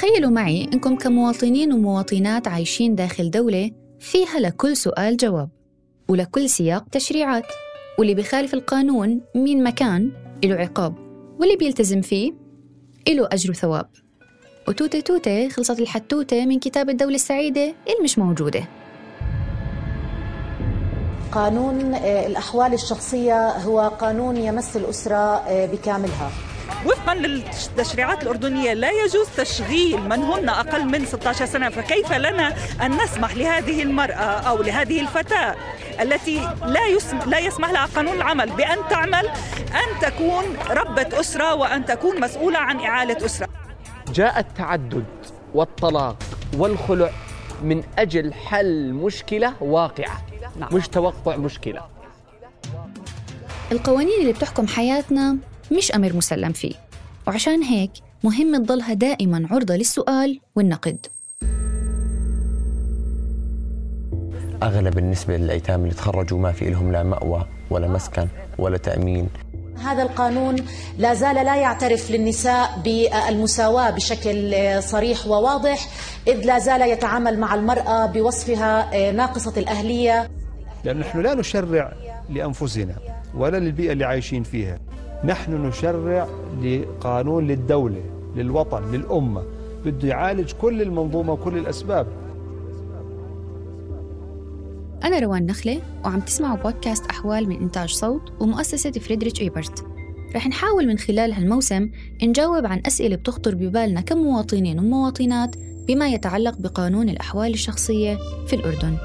تخيلوا معي إنكم كمواطنين ومواطنات عايشين داخل دولة فيها لكل سؤال جواب ولكل سياق تشريعات واللي بيخالف القانون مين مكان له عقاب واللي بيلتزم فيه له أجر وثواب وتوتة توتة خلصت الحتوتة من كتاب الدولة السعيدة اللي مش موجودة. قانون آه، الأحوال الشخصية هو قانون يمس الأسرة آه، بكاملها. وفقا للتشريعات الأردنية لا يجوز تشغيل من هن أقل من 16 سنة فكيف لنا أن نسمح لهذه المرأة أو لهذه الفتاة التي لا يسمح, لا يسمح لها قانون العمل بأن تعمل أن تكون ربة أسرة وأن تكون مسؤولة عن إعالة أسرة جاء التعدد والطلاق والخلع من أجل حل مشكلة واقعة نعم. مش توقع مشكلة القوانين اللي بتحكم حياتنا مش أمر مسلم فيه. وعشان هيك مهم تضلها دائما عرضة للسؤال والنقد. أغلب النسبة للأيتام اللي تخرجوا ما في لهم لا مأوى ولا مسكن ولا تأمين. هذا القانون لا زال لا يعترف للنساء بالمساواة بشكل صريح وواضح إذ لا زال يتعامل مع المرأة بوصفها ناقصة الأهلية. لأن نحن لا نشرع لأنفسنا ولا للبيئة اللي عايشين فيها. نحن نشرع لقانون للدولة للوطن للأمة. بده يعالج كل المنظومة وكل الأسباب. أنا روان نخلة وعم تسمعوا بودكاست أحوال من إنتاج صوت ومؤسسة فريدريتش إيبرت. رح نحاول من خلال هالموسم نجاوب عن أسئلة بتخطر ببالنا كمواطنين ومواطنات بما يتعلق بقانون الأحوال الشخصية في الأردن.